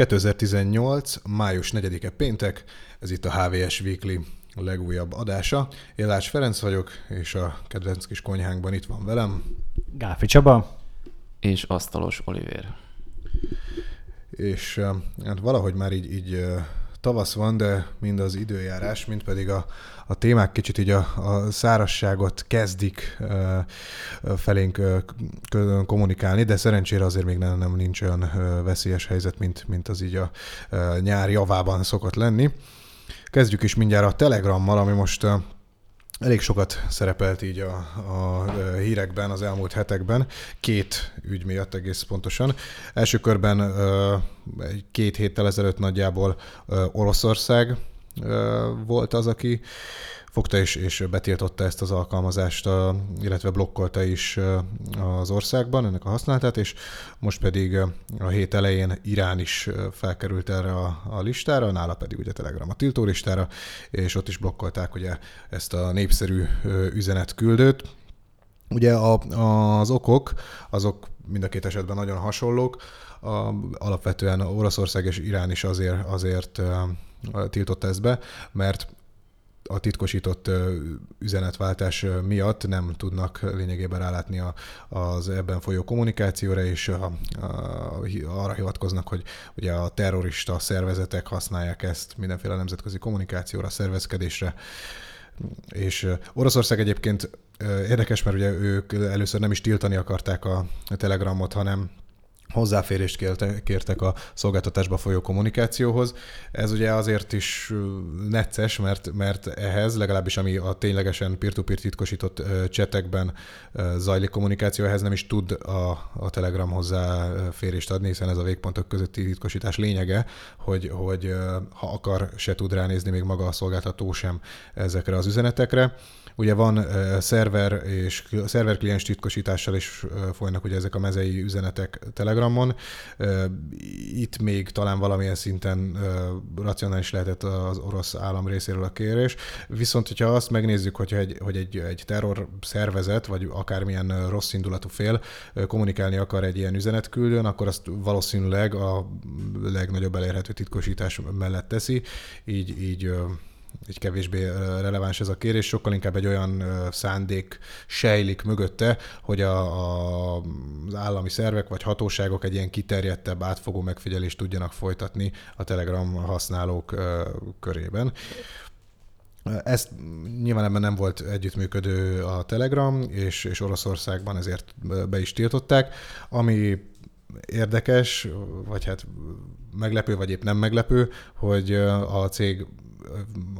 2018. május 4-e péntek, ez itt a HVS Weekly legújabb adása. Én Lács Ferenc vagyok, és a kedvenc kis konyhánkban itt van velem. Gáfi Csaba. És Asztalos Oliver. És eh, hát valahogy már így, így eh, tavasz van, de mind az időjárás, mind pedig a, a témák kicsit így a, a szárasságot kezdik uh, felénk uh, kommunikálni, de szerencsére azért még nem, nem nincs olyan veszélyes helyzet, mint, mint az így a uh, nyár javában szokott lenni. Kezdjük is mindjárt a Telegrammal, ami most elég sokat szerepelt így a, a hírekben az elmúlt hetekben, két ügy miatt egész pontosan. Első körben két héttel ezelőtt nagyjából Oroszország volt az, aki fogta és, és betiltotta ezt az alkalmazást, illetve blokkolta is az országban ennek a használatát, és most pedig a hét elején Irán is felkerült erre a, a listára, nála pedig ugye Telegram a tiltó listára, és ott is blokkolták ugye ezt a népszerű üzenetküldőt. Ugye a, az okok, azok mind a két esetben nagyon hasonlók. A, alapvetően Oroszország és Irán is azért, azért tiltotta ezt be, mert a titkosított üzenetváltás miatt nem tudnak lényegében rálátni az ebben folyó kommunikációra, és a, a, arra hivatkoznak, hogy ugye a terrorista szervezetek használják ezt mindenféle nemzetközi kommunikációra, szervezkedésre, és Oroszország egyébként érdekes, mert ugye ők először nem is tiltani akarták a Telegramot, hanem hozzáférést kértek a szolgáltatásba folyó kommunikációhoz. Ez ugye azért is necces, mert, mert ehhez, legalábbis ami a ténylegesen peer-to-peer titkosított csetekben zajlik kommunikáció, ehhez nem is tud a, a Telegram hozzáférést adni, hiszen ez a végpontok közötti titkosítás lényege, hogy, hogy ha akar, se tud ránézni még maga a szolgáltató sem ezekre az üzenetekre. Ugye van szerver és szerver kliens titkosítással is uh, folynak ugye ezek a mezei üzenetek Telegramon. Itt még talán valamilyen szinten uh, racionális lehetett az orosz állam részéről a kérés. Viszont, hogyha azt megnézzük, hogyha egy, hogy egy, egy terror szervezet, vagy akármilyen rossz indulatú fél kommunikálni akar egy ilyen üzenetküldőn, akkor azt valószínűleg a legnagyobb elérhető titkosítás mellett teszi, így, így egy kevésbé releváns ez a kérés, sokkal inkább egy olyan szándék sejlik mögötte, hogy a, a, az állami szervek vagy hatóságok egy ilyen kiterjedtebb, átfogó megfigyelést tudjanak folytatni a Telegram használók körében. Ezt nyilván ebben nem volt együttműködő a Telegram, és, és Oroszországban ezért be is tiltották, ami érdekes, vagy hát meglepő, vagy épp nem meglepő, hogy a cég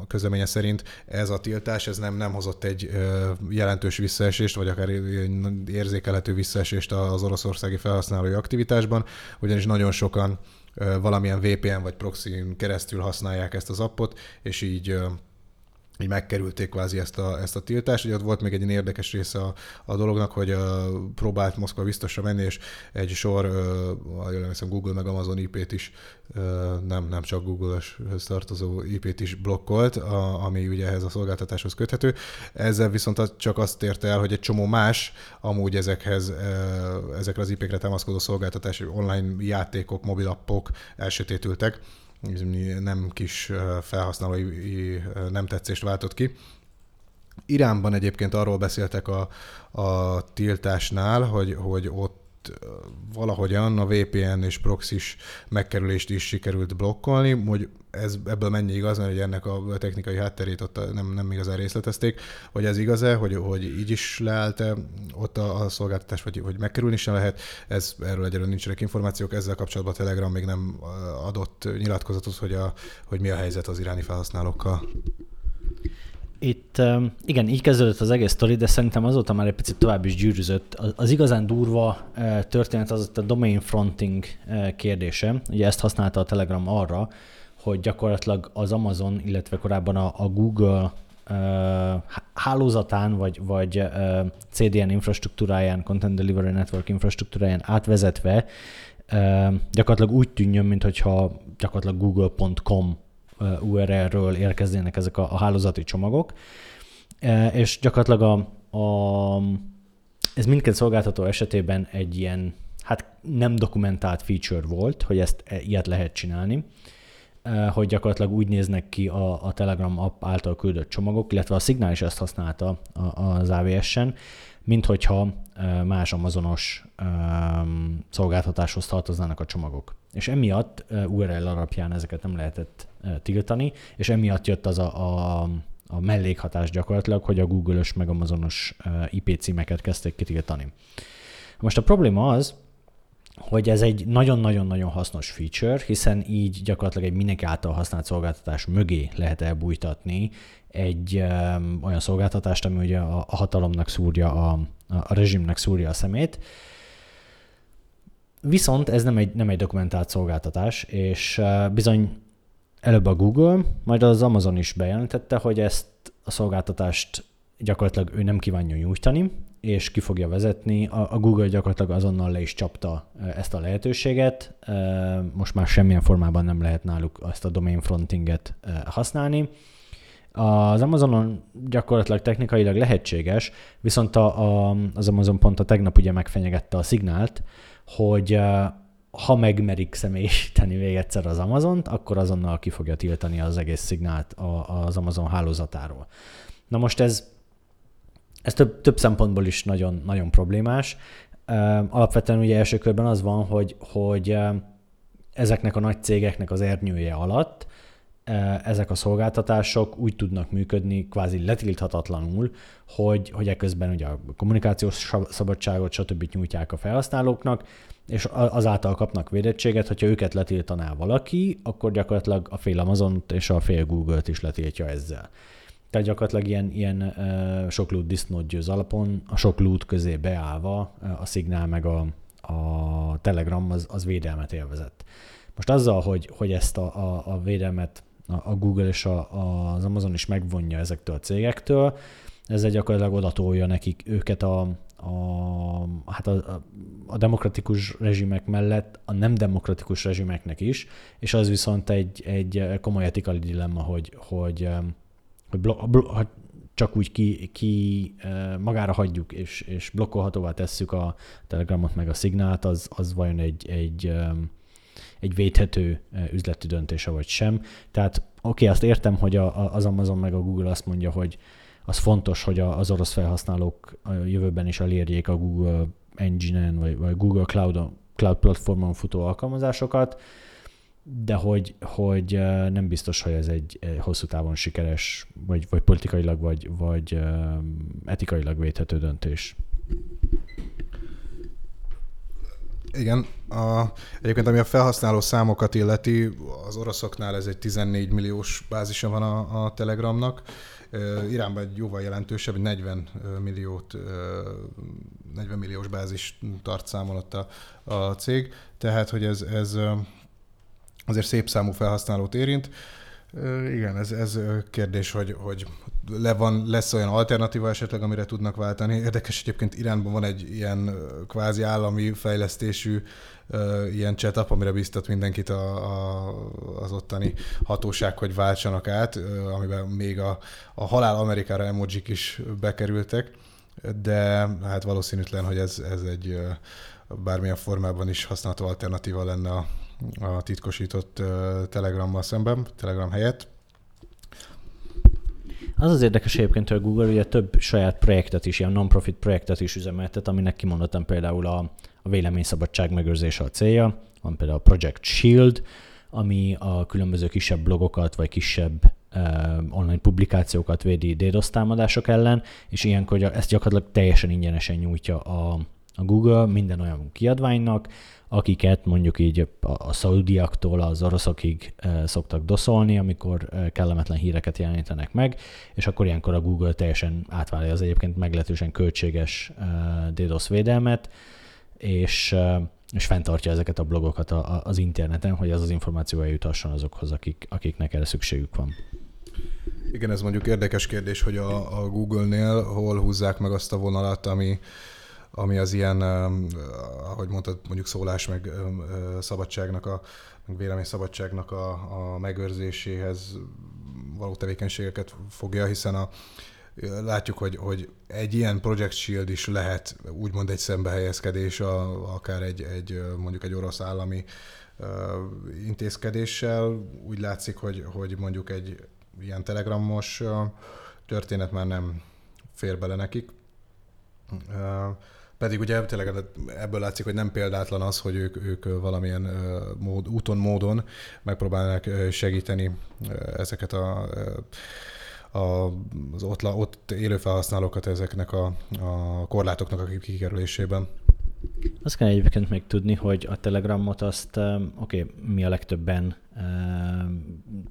közleménye szerint ez a tiltás ez nem, nem hozott egy jelentős visszaesést, vagy akár érzékelhető visszaesést az oroszországi felhasználói aktivitásban, ugyanis nagyon sokan valamilyen VPN vagy proxy keresztül használják ezt az appot, és így így megkerülték kvázi ezt a, ezt a tiltást. Ugye ott volt még egy érdekes része a, a dolognak, hogy uh, próbált Moszkva biztosra menni, és egy sor, uh, jól emlékszem, Google meg Amazon IP-t is, uh, nem, nem csak Google-höz tartozó IP-t is blokkolt, a, ami ugye ehhez a szolgáltatáshoz köthető. Ezzel viszont csak azt érte el, hogy egy csomó más, amúgy ezekhez, uh, ezekre az IP-kre támaszkodó szolgáltatás, online játékok, mobilappok elsötétültek, nem kis felhasználói nem tetszést váltott ki. Iránban egyébként arról beszéltek a, a tiltásnál, hogy, hogy ott valahogyan a VPN és proxys megkerülést is sikerült blokkolni, hogy ez, ebből mennyi igaz, mert hogy ennek a technikai hátterét ott nem, nem igazán részletezték, hogy ez igaz-e, hogy, hogy így is leállt-e ott a, a szolgáltatás, vagy hogy megkerülni sem lehet. Ez, erről egyelőre nincsenek információk, ezzel kapcsolatban a Telegram még nem adott nyilatkozatot, hogy, a, hogy mi a helyzet az iráni felhasználókkal. Itt igen, így kezdődött az egész sztori, de szerintem azóta már egy picit tovább is gyűrűzött. Az, az igazán durva történet az a domain fronting kérdése. Ugye ezt használta a Telegram arra, hogy gyakorlatilag az Amazon, illetve korábban a, a Google hálózatán, vagy, vagy CDN infrastruktúráján, Content Delivery Network infrastruktúráján átvezetve gyakorlatilag úgy tűnjön, mintha gyakorlatilag google.com URL-ről érkeznének ezek a, a hálózati csomagok, és gyakorlatilag a, a, ez mindkét szolgáltató esetében egy ilyen hát nem dokumentált feature volt, hogy ezt e, ilyet lehet csinálni, hogy gyakorlatilag úgy néznek ki a, a Telegram app által küldött csomagok, illetve a Signal is ezt használta az AWS-en, mint hogyha más Amazonos szolgáltatáshoz tartoznának a csomagok. És emiatt URL alapján ezeket nem lehetett tiltani, és emiatt jött az a, a, a mellékhatás gyakorlatilag, hogy a Google-ös meg Amazonos IP címeket kezdték kitiltani. Most a probléma az, hogy ez egy nagyon-nagyon-nagyon hasznos feature, hiszen így gyakorlatilag egy mindenki által használt szolgáltatás mögé lehet elbújtatni egy um, olyan szolgáltatást, ami ugye a, a hatalomnak szúrja, a, a rezsimnek szúrja a szemét. Viszont ez nem egy, nem egy dokumentált szolgáltatás, és uh, bizony előbb a Google, majd az Amazon is bejelentette, hogy ezt a szolgáltatást gyakorlatilag ő nem kívánja nyújtani, és ki fogja vezetni. A, Google gyakorlatilag azonnal le is csapta ezt a lehetőséget. Most már semmilyen formában nem lehet náluk ezt a domain frontinget használni. Az Amazonon gyakorlatilag technikailag lehetséges, viszont a, a, az Amazon pont a tegnap ugye megfenyegette a szignált, hogy ha megmerik személyisíteni még egyszer az Amazont, akkor azonnal ki fogja tiltani az egész szignált az Amazon hálózatáról. Na most ez ez több, több szempontból is nagyon, nagyon problémás. Alapvetően ugye első körben az van, hogy, hogy ezeknek a nagy cégeknek az ernyője alatt ezek a szolgáltatások úgy tudnak működni kvázi letilthatatlanul, hogy, hogy ekközben ugye a kommunikációs szabadságot, stb. nyújtják a felhasználóknak, és azáltal kapnak védettséget, hogyha őket letiltaná valaki, akkor gyakorlatilag a fél amazon és a fél Google-t is letiltja ezzel. Tehát gyakorlatilag ilyen, ilyen sok loot disznót győz alapon, a sok loot közé beállva a Signal meg a, a Telegram az, az védelmet élvezett. Most azzal, hogy, hogy ezt a, a, a védelmet a Google és a, a, az Amazon is megvonja ezektől a cégektől, ezzel gyakorlatilag odatolja nekik őket a, a, hát a, a demokratikus rezsimek mellett a nem demokratikus rezsimeknek is, és az viszont egy, egy komoly etikai dilemma, hogy, hogy hogy blok, blok, csak úgy ki, ki magára hagyjuk, és, és blokkolhatóvá tesszük a Telegramot meg a Szignált, az, az vajon egy, egy, egy védhető üzleti döntése vagy sem. Tehát oké, okay, azt értem, hogy a, az Amazon meg a Google azt mondja, hogy az fontos, hogy az orosz felhasználók a jövőben is elérjék a Google Engine-en, vagy, vagy Google Cloud, Cloud platformon futó alkalmazásokat, de hogy, hogy nem biztos, hogy ez egy hosszú távon sikeres, vagy, vagy politikailag, vagy, vagy etikailag védhető döntés. Igen, a, egyébként ami a felhasználó számokat illeti, az oroszoknál ez egy 14 milliós bázisa van a, a Telegramnak, Iránban egy jóval jelentősebb, 40 milliót, 40 milliós bázis tart számon a, a cég, tehát hogy ez, ez azért szép számú felhasználót érint. Igen, ez, ez kérdés, hogy, hogy le van, lesz olyan alternatíva esetleg, amire tudnak váltani. Érdekes, egyébként Iránban van egy ilyen kvázi állami fejlesztésű ilyen chat amire biztat mindenkit a, a, az ottani hatóság, hogy váltsanak át, amiben még a, a halál Amerikára emojik is bekerültek, de hát valószínűtlen, hogy ez, ez egy bármilyen formában is használható alternatíva lenne a, a titkosított Telegrammal szemben, Telegram helyett. Az az érdekes egyébként, hogy a Google ugye több saját projektet is, ilyen non-profit projektet is üzemeltet, aminek kimondottam például a, a véleményszabadság megőrzése a célja. Van például a Project Shield, ami a különböző kisebb blogokat, vagy kisebb uh, online publikációkat védi DDoS támadások ellen, és ilyenkor ezt gyakorlatilag teljesen ingyenesen nyújtja a, a Google minden olyan kiadványnak, akiket mondjuk így a, a szaudiaktól az oroszokig szoktak doszolni, amikor kellemetlen híreket jelenítenek meg, és akkor ilyenkor a Google teljesen átválja az egyébként meglehetősen költséges e, DDoS védelmet, és, e, és fenntartja ezeket a blogokat a, az interneten, hogy az az információ eljutasson azokhoz, akik, akiknek erre szükségük van. Igen, ez mondjuk érdekes kérdés, hogy a, a Google-nél hol húzzák meg azt a vonalat, ami, ami az ilyen, ahogy mondtad, mondjuk szólás meg szabadságnak, a meg vélemény szabadságnak a, a megőrzéséhez való tevékenységeket fogja, hiszen a, látjuk, hogy, hogy egy ilyen Project Shield is lehet úgymond egy szembehelyezkedés, a, akár egy, egy mondjuk egy orosz állami intézkedéssel. Úgy látszik, hogy, hogy mondjuk egy ilyen telegramos történet már nem fér bele nekik. Pedig ugye tényleg ebből látszik, hogy nem példátlan az, hogy ők, ők valamilyen mód, úton, módon megpróbálnak segíteni ezeket a, a, az ott, ott élő felhasználókat ezeknek a, a korlátoknak a kikerülésében. Azt kell egyébként még tudni, hogy a Telegramot azt, oké, okay, mi a legtöbben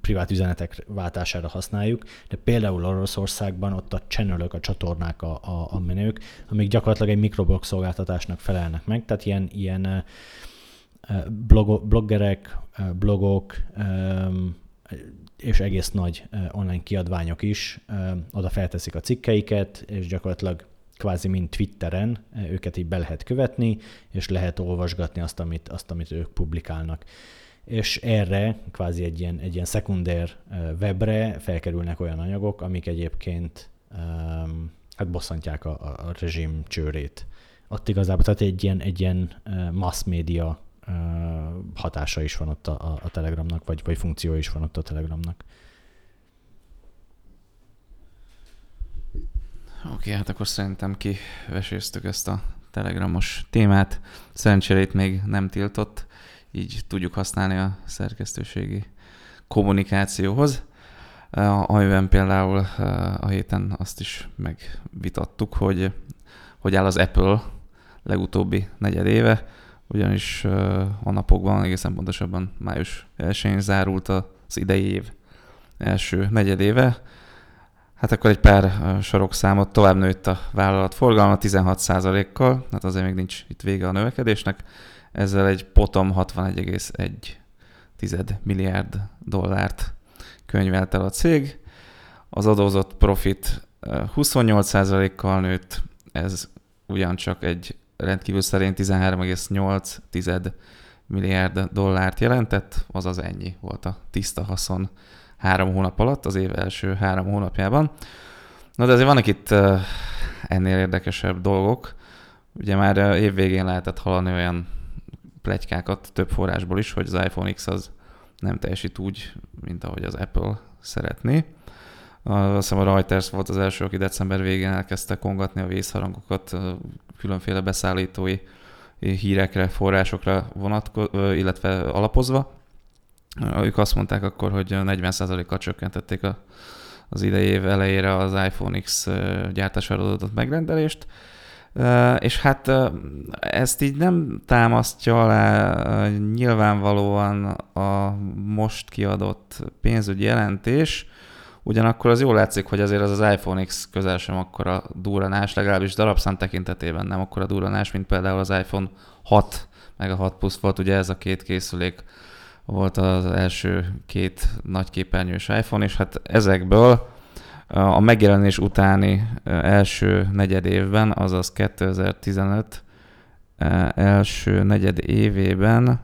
privát üzenetek váltására használjuk, de például Oroszországban ott a channelök, a csatornák a, a, a menők, amik gyakorlatilag egy mikroblog szolgáltatásnak felelnek meg, tehát ilyen, ilyen blog, bloggerek, blogok, és egész nagy online kiadványok is oda felteszik a cikkeiket, és gyakorlatilag kvázi mint Twitteren őket így be lehet követni, és lehet olvasgatni azt, amit, azt, amit ők publikálnak és erre kvázi egy ilyen, egy ilyen szekunder webre felkerülnek olyan anyagok, amik egyébként um, hát bosszantják a, a rezsim csőrét. Ott igazából, tehát egy ilyen, egy ilyen mass media uh, hatása is van ott a, a Telegramnak, vagy, vagy funkció is van ott a Telegramnak. Oké, hát akkor szerintem kiveséztük ezt a telegramos témát. Szerencsére itt még nem tiltott így tudjuk használni a szerkesztőségi kommunikációhoz. Amiben például a héten azt is megvitattuk, hogy hogy áll az Apple legutóbbi negyed éve, ugyanis a napokban, egészen pontosabban május 1-én zárult az idei év első negyedéve. Hát akkor egy pár sarokszámot tovább nőtt a vállalat forgalma 16%-kal, hát azért még nincs itt vége a növekedésnek ezzel egy potom 61,1 milliárd dollárt könyvelt el a cég. Az adózott profit 28%-kal nőtt, ez ugyancsak egy rendkívül szerint 13,8 milliárd dollárt jelentett, azaz ennyi volt a tiszta haszon három hónap alatt, az év első három hónapjában. Na de azért vannak itt ennél érdekesebb dolgok. Ugye már évvégén lehetett hallani olyan plegykákat több forrásból is, hogy az iPhone X az nem teljesít úgy, mint ahogy az Apple szeretné. Azt hiszem a Reuters volt az első, aki december végén elkezdte kongatni a vészharangokat különféle beszállítói hírekre, forrásokra vonatko- illetve alapozva. Ők azt mondták akkor, hogy 40%-kal csökkentették a, az idei év elejére az iPhone X gyártására adott megrendelést, és hát ezt így nem támasztja alá nyilvánvalóan a most kiadott pénzügyi jelentés, ugyanakkor az jól látszik, hogy azért az az iPhone X közel sem akkora duranás, legalábbis darabszám tekintetében nem akkora duranás, mint például az iPhone 6, meg a 6 Plus volt, ugye ez a két készülék volt az első két nagyképernyős iPhone, és hát ezekből a megjelenés utáni első negyed évben, azaz 2015 első negyed évében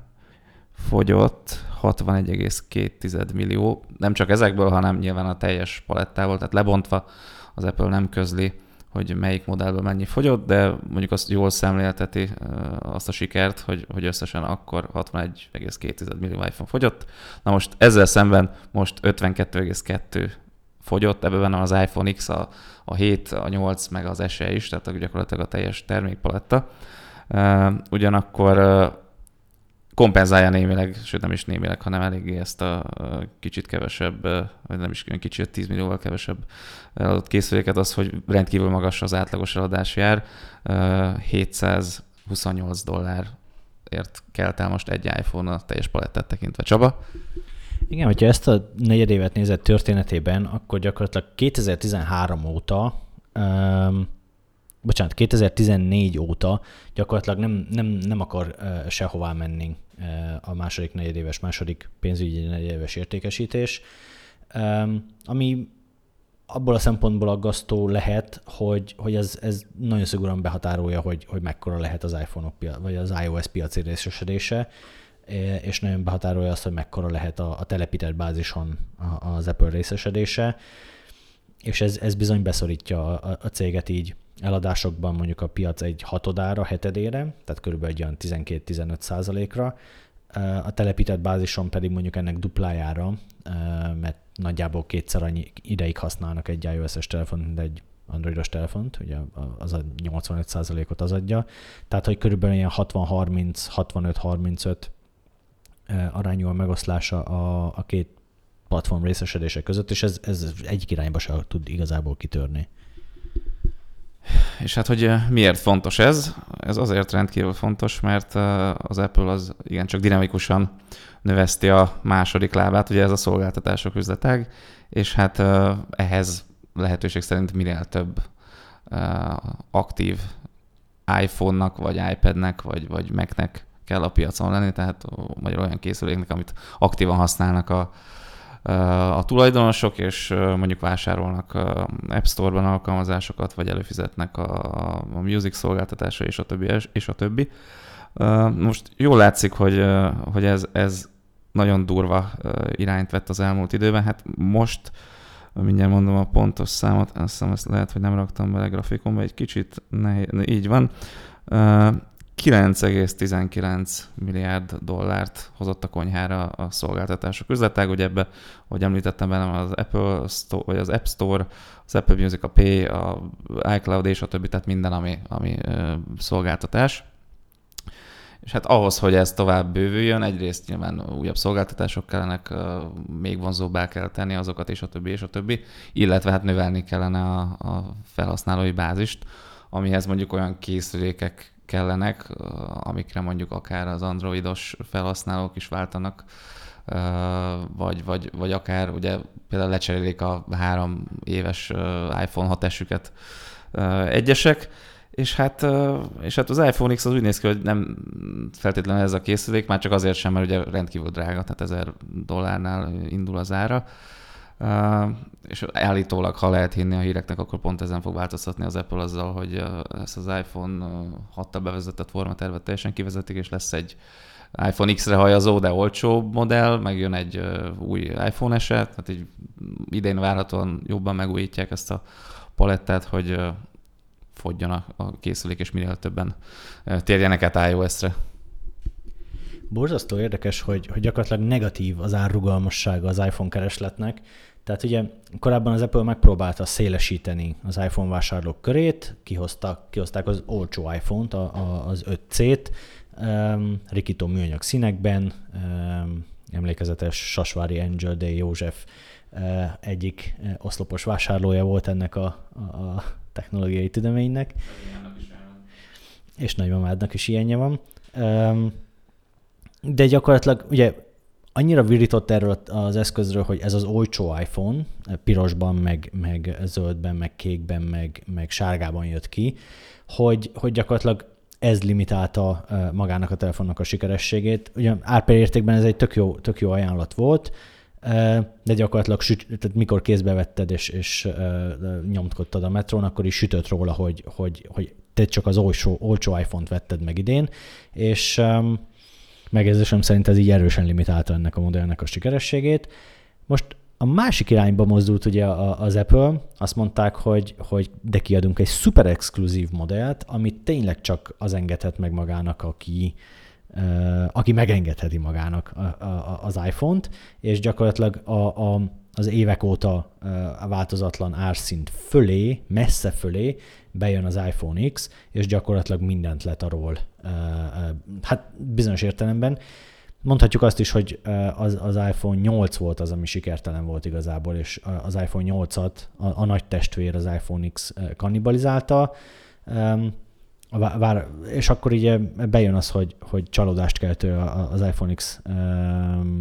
fogyott 61,2 millió, nem csak ezekből, hanem nyilván a teljes palettával, tehát lebontva az Apple nem közli, hogy melyik modellből mennyi fogyott, de mondjuk azt jól szemlélteti azt a sikert, hogy, hogy összesen akkor 61,2 millió iPhone fogyott. Na most ezzel szemben most 52,2 fogyott, ebben az iPhone X, a, a 7, a 8, meg az SE is, tehát gyakorlatilag a teljes termékpaletta. Ugyanakkor kompenzálja némileg, sőt nem is némileg, hanem eléggé ezt a kicsit kevesebb, vagy nem is kicsit, 10 millióval kevesebb eladott készüléket, az, hogy rendkívül magas az átlagos eladás jár, 728 dollárért kell el most egy iPhone a teljes palettát tekintve. Csaba? Igen, hogyha ezt a negyedévet nézett történetében, akkor gyakorlatilag 2013 óta, um, bocsánat, 2014 óta gyakorlatilag nem, nem, nem akar sehová menni a második negyedéves, második pénzügyi negyedéves értékesítés, ami abból a szempontból aggasztó lehet, hogy, hogy ez, ez nagyon szigorúan behatárolja, hogy, hogy mekkora lehet az iPhone-ok, vagy az iOS piaci részesedése és nagyon behatárolja azt, hogy mekkora lehet a, a telepített bázison az Apple részesedése. és ez, ez bizony beszorítja a, a céget így eladásokban mondjuk a piac egy hatodára, hetedére, tehát körülbelül egy olyan 12-15 százalékra, a telepített bázison pedig mondjuk ennek duplájára, mert nagyjából kétszer annyi ideig használnak egy iOS-es telefon, mint egy androidos telefont, ugye az a 85%-ot az adja, tehát hogy körülbelül ilyen 60-30, 65-35 arányú a megoszlása a, a két platform részesedése között, és ez, ez egyik irányba sem tud igazából kitörni. És hát, hogy miért fontos ez? Ez azért rendkívül fontos, mert az Apple az igencsak dinamikusan növeszti a második lábát, ugye ez a szolgáltatások üzletág, és hát ehhez lehetőség szerint minél több aktív iPhone-nak, vagy iPad-nek, vagy, vagy Mac-nek kell a piacon lenni, tehát vagy olyan készüléknek, amit aktívan használnak a, a tulajdonosok, és mondjuk vásárolnak App Store-ban alkalmazásokat, vagy előfizetnek a, a music szolgáltatásra, és a többi. És a többi. Most jól látszik, hogy, hogy ez, ez nagyon durva irányt vett az elmúlt időben. Hát most mindjárt mondom a pontos számot, azt hiszem ezt lehet, hogy nem raktam bele grafikonba, egy kicsit nehéz, így van. 9,19 milliárd dollárt hozott a konyhára a szolgáltatások üzletág, ugye ebbe, ahogy említettem velem, az Apple Store, vagy az App Store, az Apple Music, a Pay, a iCloud és a többi, tehát minden, ami, ami szolgáltatás. És hát ahhoz, hogy ez tovább bővüljön, egyrészt nyilván újabb szolgáltatások kellenek, még vonzóbbá kell tenni azokat, és a többi, és a többi, illetve hát növelni kellene a, a felhasználói bázist, amihez mondjuk olyan készülékek kellenek, amikre mondjuk akár az androidos felhasználók is váltanak, vagy, vagy, vagy akár ugye például lecserélik a három éves iPhone 6-esüket egyesek, és hát, és hát az iPhone X az úgy néz ki, hogy nem feltétlenül ez a készülék, már csak azért sem, mert ugye rendkívül drága, tehát 1000 dollárnál indul az ára. És állítólag, ha lehet hinni a híreknek, akkor pont ezen fog változtatni az Apple azzal, hogy ezt az iPhone uh, 6 bevezetett formatervet teljesen kivezetik, és lesz egy iPhone X-re hajazó, de olcsó modell, meg jön egy új iPhone eset, tehát így idén várhatóan jobban megújítják ezt a palettát, hogy fogjon a, a készülék, és minél többen térjenek át iOS-re. Borzasztó érdekes, hogy, hogy gyakorlatilag negatív az árrugalmassága az iPhone keresletnek. Tehát ugye korábban az Apple megpróbálta szélesíteni az iPhone vásárlók körét, kihoztak, kihozták az olcsó iPhone-t, a, a, az 5C-t, um, rikító műanyag színekben, um, emlékezetes Sasvári Angel Day József uh, egyik uh, oszlopos vásárlója volt ennek a, a, a technológiai tüdeménynek. És nagymamádnak is ilyenje van. Um, de gyakorlatilag ugye annyira virított erről az eszközről, hogy ez az olcsó iPhone, pirosban, meg, meg zöldben, meg kékben, meg, meg sárgában jött ki, hogy, hogy gyakorlatilag ez limitálta magának a telefonnak a sikerességét. Ugye árpérértékben ez egy tök jó, tök jó ajánlat volt, de gyakorlatilag süt, tehát mikor kézbe vetted és, és nyomkodtad a metrón, akkor is sütött róla, hogy, hogy, hogy te csak az olcsó, olcsó iPhone-t vetted meg idén, és megérzésem szerint ez így erősen limitálta ennek a modellnek a sikerességét. Most a másik irányba mozdult ugye az Apple, azt mondták, hogy, hogy de kiadunk egy szuper exkluzív modellt, amit tényleg csak az engedhet meg magának, aki, aki megengedheti magának az iPhone-t, és gyakorlatilag a, a, az évek óta a változatlan árszint fölé, messze fölé bejön az iPhone X, és gyakorlatilag mindent letarol. Hát bizonyos értelemben. Mondhatjuk azt is, hogy az, az iPhone 8 volt az, ami sikertelen volt igazából, és az iPhone 8-at a, a nagy testvér az iPhone X kannibalizálta. Vár, és akkor így bejön az, hogy, hogy csalódást keltő az iPhone X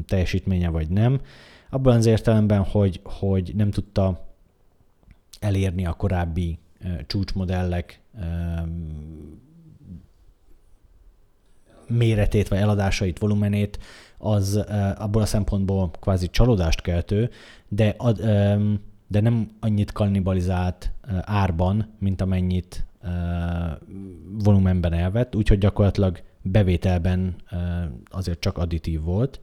teljesítménye, vagy nem abban az értelemben, hogy, hogy nem tudta elérni a korábbi csúcsmodellek méretét vagy eladásait, volumenét, az abból a szempontból kvázi csalódást keltő, de, de nem annyit kannibalizált árban, mint amennyit volumenben elvett, úgyhogy gyakorlatilag bevételben azért csak additív volt.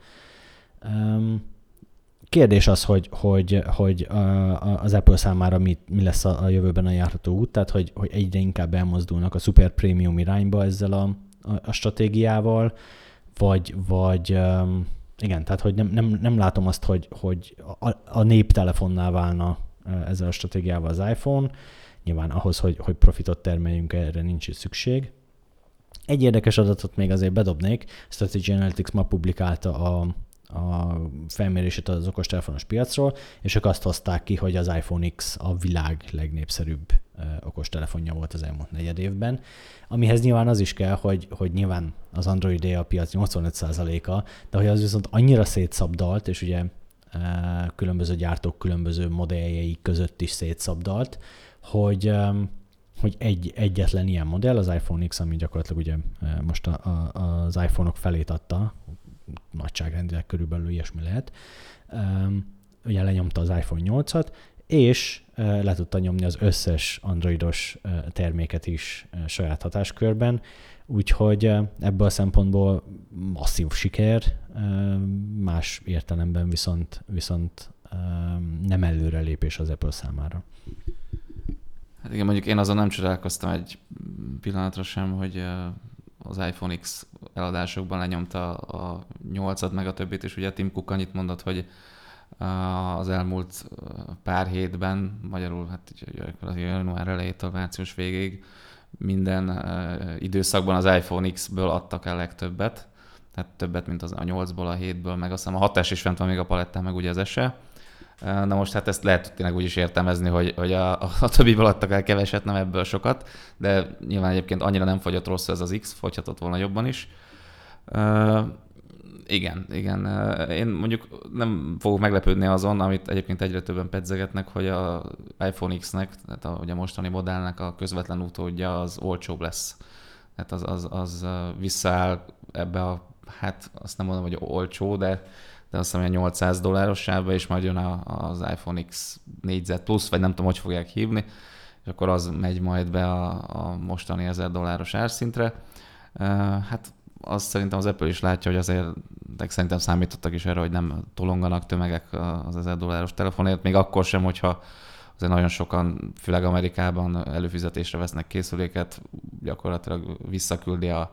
Um, kérdés az, hogy, hogy, hogy az Apple számára mi, mi lesz a, jövőben a járható út, tehát hogy, hogy egyre inkább elmozdulnak a super prémium irányba ezzel a, a, a stratégiával, vagy, vagy igen, tehát hogy nem, nem, nem látom azt, hogy, hogy a, a néptelefonnál válna ezzel a stratégiával az iPhone. Nyilván ahhoz, hogy, hogy profitot termeljünk, erre nincs is szükség. Egy érdekes adatot még azért bedobnék, Strategy Analytics ma publikálta a, a felmérését az okostelefonos piacról, és ők azt hozták ki, hogy az iPhone X a világ legnépszerűbb okostelefonja volt az elmúlt negyed évben, amihez nyilván az is kell, hogy, hogy nyilván az Android a piac 85%-a, de hogy az viszont annyira szétszabdalt, és ugye különböző gyártók különböző modelljei között is szétszabdalt, hogy hogy egy, egyetlen ilyen modell, az iPhone X, ami gyakorlatilag ugye most a, a, az iPhone-ok felét adta, nagyságrendileg körülbelül ilyesmi lehet, ugye lenyomta az iPhone 8-at, és le tudta nyomni az összes androidos terméket is saját hatáskörben, úgyhogy ebből a szempontból masszív siker, más értelemben viszont, viszont nem előrelépés az Apple számára. Hát igen, mondjuk én azon nem csodálkoztam egy pillanatra sem, hogy az iPhone X eladásokban lenyomta a 8 meg a többit, és ugye Tim Cook annyit mondott, hogy az elmúlt pár hétben, magyarul hát az január elejétől március végéig minden időszakban az iPhone X-ből adtak el legtöbbet, tehát többet, mint az a 8-ból, a 7-ből, meg aztán a 6 is fent van még a palettán, meg ugye az SE. Na most hát ezt lehet tényleg úgy is értelmezni, hogy, hogy a, a többiből adtak el keveset, nem ebből sokat, de nyilván egyébként annyira nem fogyott rossz ez az X, fogyhatott volna jobban is. Uh, igen, igen. Én mondjuk nem fogok meglepődni azon, amit egyébként egyre többen pedzegetnek, hogy a iPhone X-nek, tehát a, ugye a mostani modellnek a közvetlen utódja az olcsóbb lesz. Tehát az, az, az visszaáll ebbe a, hát azt nem mondom, hogy olcsó, de de azt hiszem, hogy 800 dolláros sávba, és majd jön a, az iPhone X 4Z Plus, vagy nem tudom, hogy fogják hívni, és akkor az megy majd be a, a mostani 1000 dolláros árszintre. Hát azt szerintem az Apple is látja, hogy azért de szerintem számítottak is erre, hogy nem tolonganak tömegek az 1000 dolláros telefonért, még akkor sem, hogyha azért nagyon sokan, főleg Amerikában előfizetésre vesznek készüléket, gyakorlatilag visszaküldi a,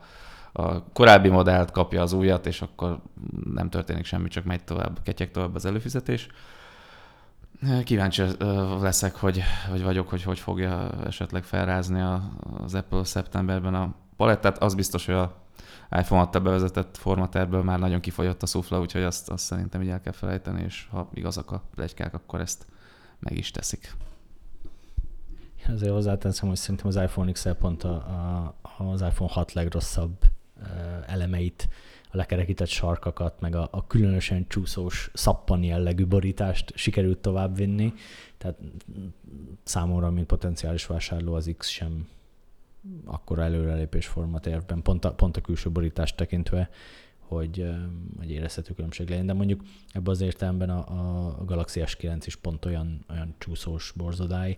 a korábbi modellt, kapja az újat, és akkor nem történik semmi, csak megy tovább, ketyek tovább az előfizetés. Kíváncsi leszek, hogy, hogy vagyok, hogy hogy fogja esetleg felrázni az Apple szeptemberben a palettát. Az biztos, hogy a iPhone 6 bevezetett formaterből már nagyon kifogyott a szufla, úgyhogy azt, azt szerintem így el kell felejteni, és ha igazak a plegykák, akkor ezt meg is teszik. Azért hozzáteszem, hogy szerintem az iPhone XL pont a, a, az iPhone 6 legrosszabb elemeit, a lekerekített sarkakat, meg a, a különösen csúszós szappan jellegű borítást sikerült továbbvinni. Tehát számomra, mint potenciális vásárló, az X sem akkora előrelépés formatervben, pont a, pont a külső borítást tekintve, hogy, hogy érezhető különbség legyen. De mondjuk ebben az értelemben a, a Galaxy S9 is pont olyan, olyan csúszós borzodály,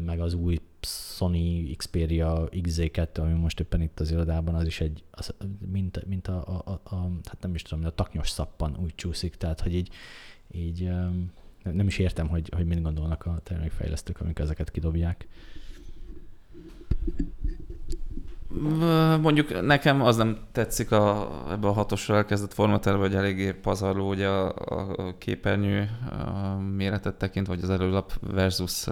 meg az új Sony Xperia XZ2, ami most éppen itt az irodában, az is egy, az, mint, mint a, a, a, a, hát nem is tudom, a taknyos szappan úgy csúszik, tehát hogy így, így nem is értem, hogy, hogy mit gondolnak a termékfejlesztők, amikor ezeket kidobják. Mondjuk nekem az nem tetszik a, ebbe a hatosra elkezdett formaterve, hogy eléggé pazarló ugye a, a képernyő a méretet tekint, vagy az előlap versus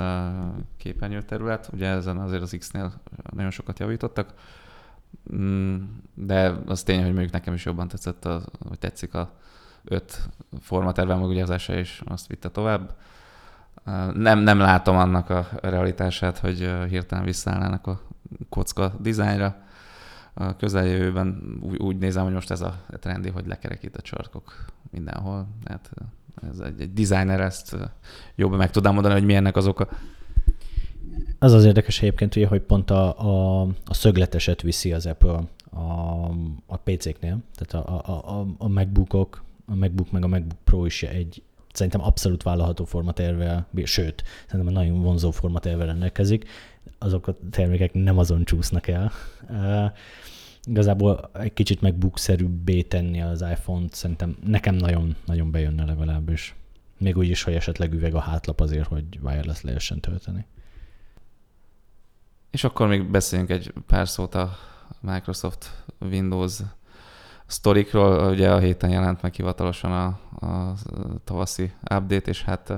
képernyő terület. Ugye ezen azért az X-nél nagyon sokat javítottak. Mm, de az tény, hogy mondjuk nekem is jobban tetszett, a, hogy tetszik a öt formaterve, meg ugye az SE is azt vitte tovább. Nem, nem látom annak a realitását, hogy hirtelen visszaállnának a kocka dizájnra. A közeljövőben úgy, úgy nézem, hogy most ez a trendi, hogy lekerekített sarkok mindenhol. Tehát ez egy, egy designer ezt jobban meg tudám mondani, hogy mi ennek az oka. Az az érdekes egyébként, ugye, hogy pont a, a, a szögleteset viszi az Apple a, a PC-knél. Tehát a, a, a, a MacBookok, a MacBook meg a MacBook Pro is egy szerintem abszolút vállalható formatervel, sőt, szerintem nagyon vonzó formatervel rendelkezik azok a termékek nem azon csúsznak el. Igazából egy kicsit meg tenni az iPhone-t, szerintem nekem nagyon, nagyon bejönne legalábbis. még úgy is, hogy esetleg üveg a hátlap azért, hogy wireless lehessen tölteni. És akkor még beszéljünk egy pár szót a Microsoft Windows sztorikról. Ugye a héten jelent meg hivatalosan a, a tavaszi update, és hát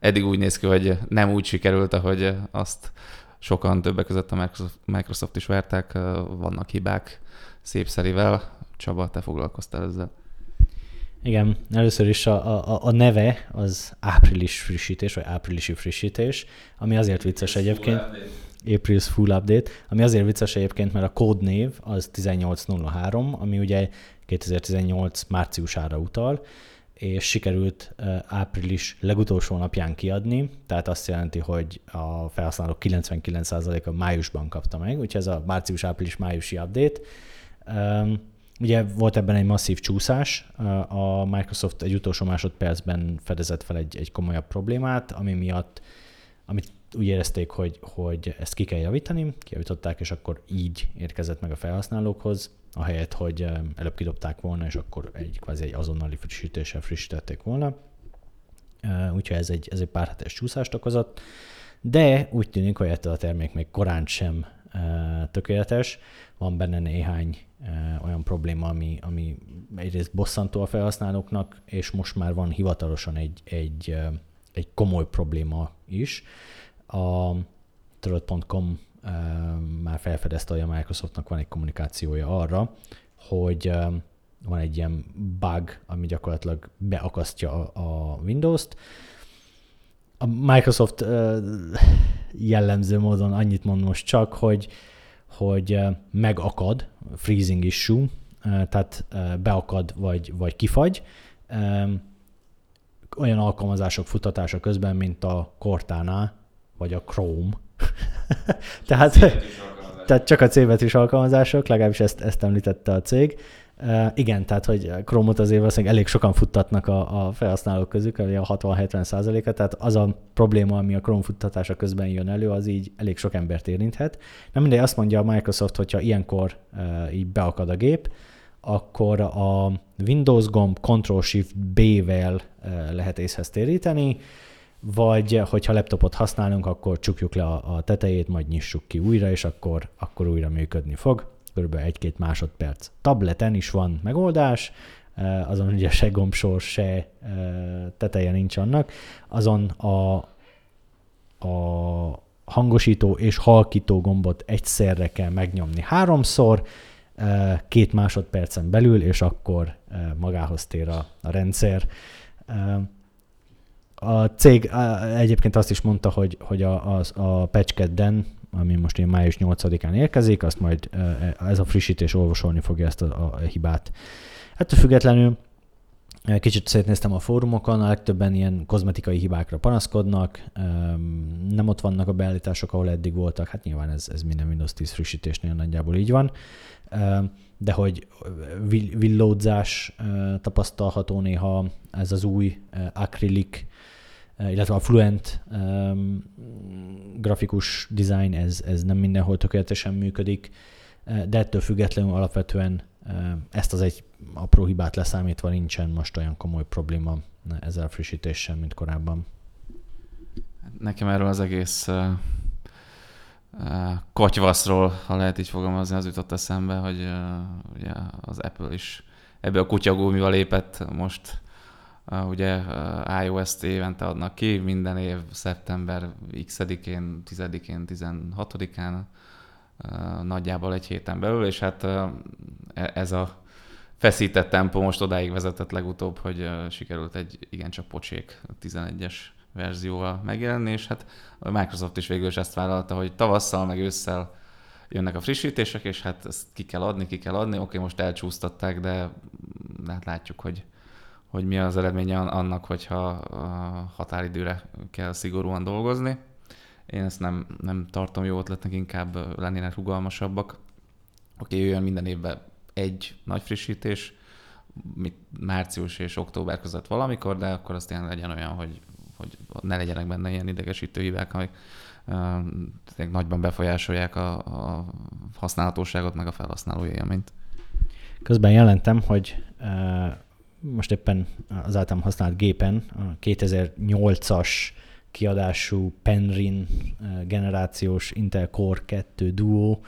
eddig úgy néz ki, hogy nem úgy sikerült, ahogy azt sokan többek között a Microsoft, is várták, vannak hibák szépszerivel. Csaba, te foglalkoztál ezzel. Igen, először is a, a, a neve az április frissítés, vagy áprilisi frissítés, ami azért vicces egyébként. April's Full Update, ami azért vicces egyébként, mert a kódnév az 1803, ami ugye 2018 márciusára utal, és sikerült április legutolsó napján kiadni, tehát azt jelenti, hogy a felhasználók 99%-a májusban kapta meg, úgyhogy ez a március-április-májusi update. Ugye volt ebben egy masszív csúszás, a Microsoft egy utolsó másodpercben fedezett fel egy, egy komolyabb problémát, ami miatt, amit úgy érezték, hogy, hogy ezt ki kell javítani, kijavították, és akkor így érkezett meg a felhasználókhoz, ahelyett, hogy előbb kidobták volna, és akkor egy kvázi egy azonnali frissítéssel frissítették volna. Úgyhogy ez egy, ez egy pár hetes csúszást okozott, de úgy tűnik, hogy ettől a termék még korán sem tökéletes. Van benne néhány olyan probléma, ami, ami egyrészt bosszantó a felhasználóknak, és most már van hivatalosan egy, egy, egy komoly probléma is. A Tröld.com felfedezte, hogy a Microsoftnak van egy kommunikációja arra, hogy van egy ilyen bug, ami gyakorlatilag beakasztja a Windows-t. A Microsoft jellemző módon annyit mond most csak, hogy, hogy megakad, freezing issue, tehát beakad vagy, vagy kifagy, olyan alkalmazások futatása közben, mint a Cortana, vagy a Chrome. tehát, tehát csak a C-betűs alkalmazások, legalábbis ezt, ezt említette a cég. Uh, igen, tehát hogy Chrome-ot azért valószínűleg elég sokan futtatnak a, a felhasználók közük, a 60-70 százaléka, tehát az a probléma, ami a Chrome futtatása közben jön elő, az így elég sok embert érinthet. Nem mindegy, azt mondja a Microsoft, hogyha ilyenkor uh, így beakad a gép, akkor a Windows gomb Ctrl-Shift-B-vel uh, lehet észhez téríteni, vagy hogyha laptopot használunk, akkor csukjuk le a, a tetejét, majd nyissuk ki újra, és akkor, akkor újra működni fog. Körülbelül egy-két másodperc. Tableten is van megoldás, eh, azon ugye se gombsor, se eh, teteje nincs annak, azon a, a hangosító és halkító gombot egyszerre kell megnyomni háromszor, eh, két másodpercen belül, és akkor magához tér a, a rendszer. A cég egyébként azt is mondta, hogy, hogy a, a, a patchkedden, ami most én május 8-án érkezik, azt majd ez a frissítés olvasolni fogja ezt a, a hibát. Ettől függetlenül Kicsit szétnéztem a fórumokon, a legtöbben ilyen kozmetikai hibákra panaszkodnak, nem ott vannak a beállítások, ahol eddig voltak, hát nyilván ez, ez minden Windows 10 frissítésnél nagyjából így van, de hogy villódzás tapasztalható néha, ez az új akrilik illetve a Fluent um, grafikus design, ez, ez nem mindenhol tökéletesen működik, eh, de ettől függetlenül alapvetően ezt az egy apró hibát leszámítva nincsen most olyan komoly probléma ezzel a frissítéssel, mint korábban. Nekem erről az egész uh, uh, kotyvaszról, ha lehet így fogalmazni, az jutott eszembe, hogy uh, ugye az Apple is ebből a kutyagómival lépett most ugye iOS-t évente adnak ki, minden év szeptember X-edikén, 10-én, 16-án, nagyjából egy héten belül, és hát e, ez a feszített tempó most odáig vezetett legutóbb, hogy sikerült egy igencsak pocsék 11-es verzióval megjelenni, és hát a Microsoft is végül is ezt vállalta, hogy tavasszal meg ősszel jönnek a frissítések, és hát ezt ki kell adni, ki kell adni. Oké, most elcsúsztatták, de, de hát látjuk, hogy hogy mi az eredménye annak, hogyha határidőre kell szigorúan dolgozni. Én ezt nem, nem tartom jó ötletnek, inkább lennének rugalmasabbak. Oké, jöjjön minden évben egy nagy frissítés, mit március és október között valamikor, de akkor az tényleg legyen olyan, hogy, hogy ne legyenek benne ilyen idegesítő hibák, amik uh, nagyban befolyásolják a, a használhatóságot, meg a felhasználói élményt. Közben jelentem, hogy uh, most éppen az általam használt gépen a 2008-as kiadású Penrin generációs Intel Core 2 Duo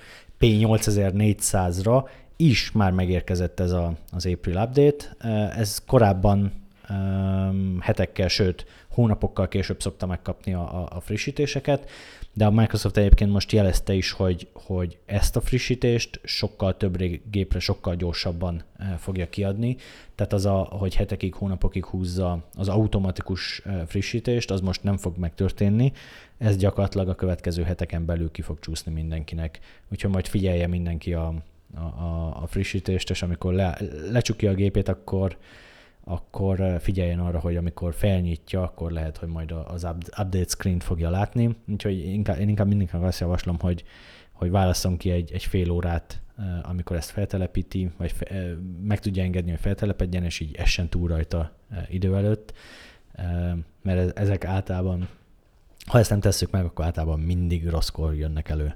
P8400-ra is már megérkezett ez a, az April update. Ez korábban um, hetekkel, sőt hónapokkal később szokta megkapni a, a frissítéseket, de a Microsoft egyébként most jelezte is, hogy, hogy ezt a frissítést sokkal több gépre, sokkal gyorsabban fogja kiadni. Tehát az, a, hogy hetekig, hónapokig húzza az automatikus frissítést, az most nem fog megtörténni. Ez gyakorlatilag a következő heteken belül ki fog csúszni mindenkinek. Úgyhogy majd figyelje mindenki a, a, a frissítést, és amikor le, lecsukja a gépét, akkor, akkor figyeljen arra, hogy amikor felnyitja, akkor lehet, hogy majd az update screen-t fogja látni. Úgyhogy inkább, én inkább mindenkinek azt javaslom, hogy, hogy válasszon ki egy, egy fél órát, amikor ezt feltelepíti, vagy fe, meg tudja engedni, hogy feltelepedjen, és így essen túl rajta idő előtt, mert ezek általában, ha ezt nem tesszük meg, akkor általában mindig rosszkor jönnek elő.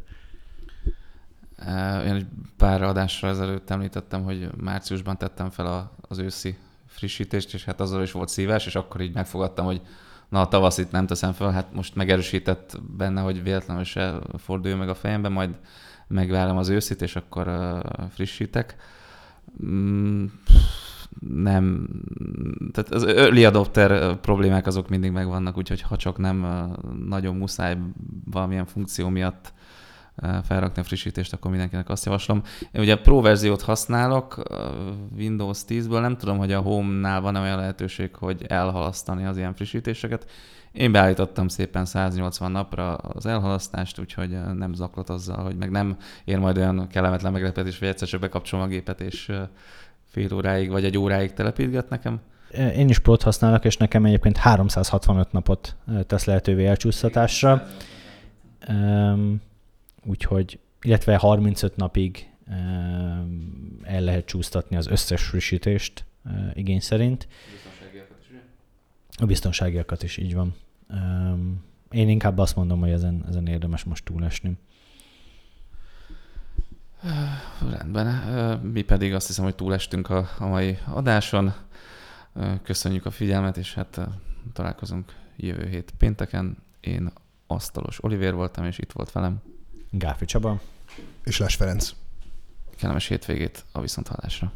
Én egy pár adásra ezelőtt említettem, hogy márciusban tettem fel az őszi frissítést, és hát azzal is volt szívás, és akkor így megfogadtam, hogy na a tavasz itt nem teszem fel, hát most megerősített benne, hogy véletlenül se forduljon meg a fejembe, majd megvárom az őszit, és akkor frissítek. Mm, nem, tehát az early adopter problémák azok mindig megvannak, úgyhogy ha csak nem nagyon muszáj valamilyen funkció miatt felrakni a frissítést, akkor mindenkinek azt javaslom. Én ugye Pro verziót használok Windows 10-ből, nem tudom, hogy a Home-nál van olyan lehetőség, hogy elhalasztani az ilyen frissítéseket. Én beállítottam szépen 180 napra az elhalasztást, úgyhogy nem zaklat azzal, hogy meg nem ér majd olyan kellemetlen meglepetés, hogy egyszer csak bekapcsolom a gépet, és fél óráig vagy egy óráig telepítget nekem. Én is Pro-t használok, és nekem egyébként 365 napot tesz lehetővé elcsúsztatásra. Um, úgyhogy, illetve 35 napig el lehet csúsztatni az összes frissítést igény szerint. A biztonságiakat is, így van. Én inkább azt mondom, hogy ezen, ezen érdemes most túlesni. Rendben. Mi pedig azt hiszem, hogy túlestünk a, a mai adáson. Köszönjük a figyelmet, és hát találkozunk jövő hét pénteken. Én Asztalos Olivér voltam, és itt volt velem Gáfi Csaba. És Les Ferenc. Kellemes hétvégét a viszonthallásra.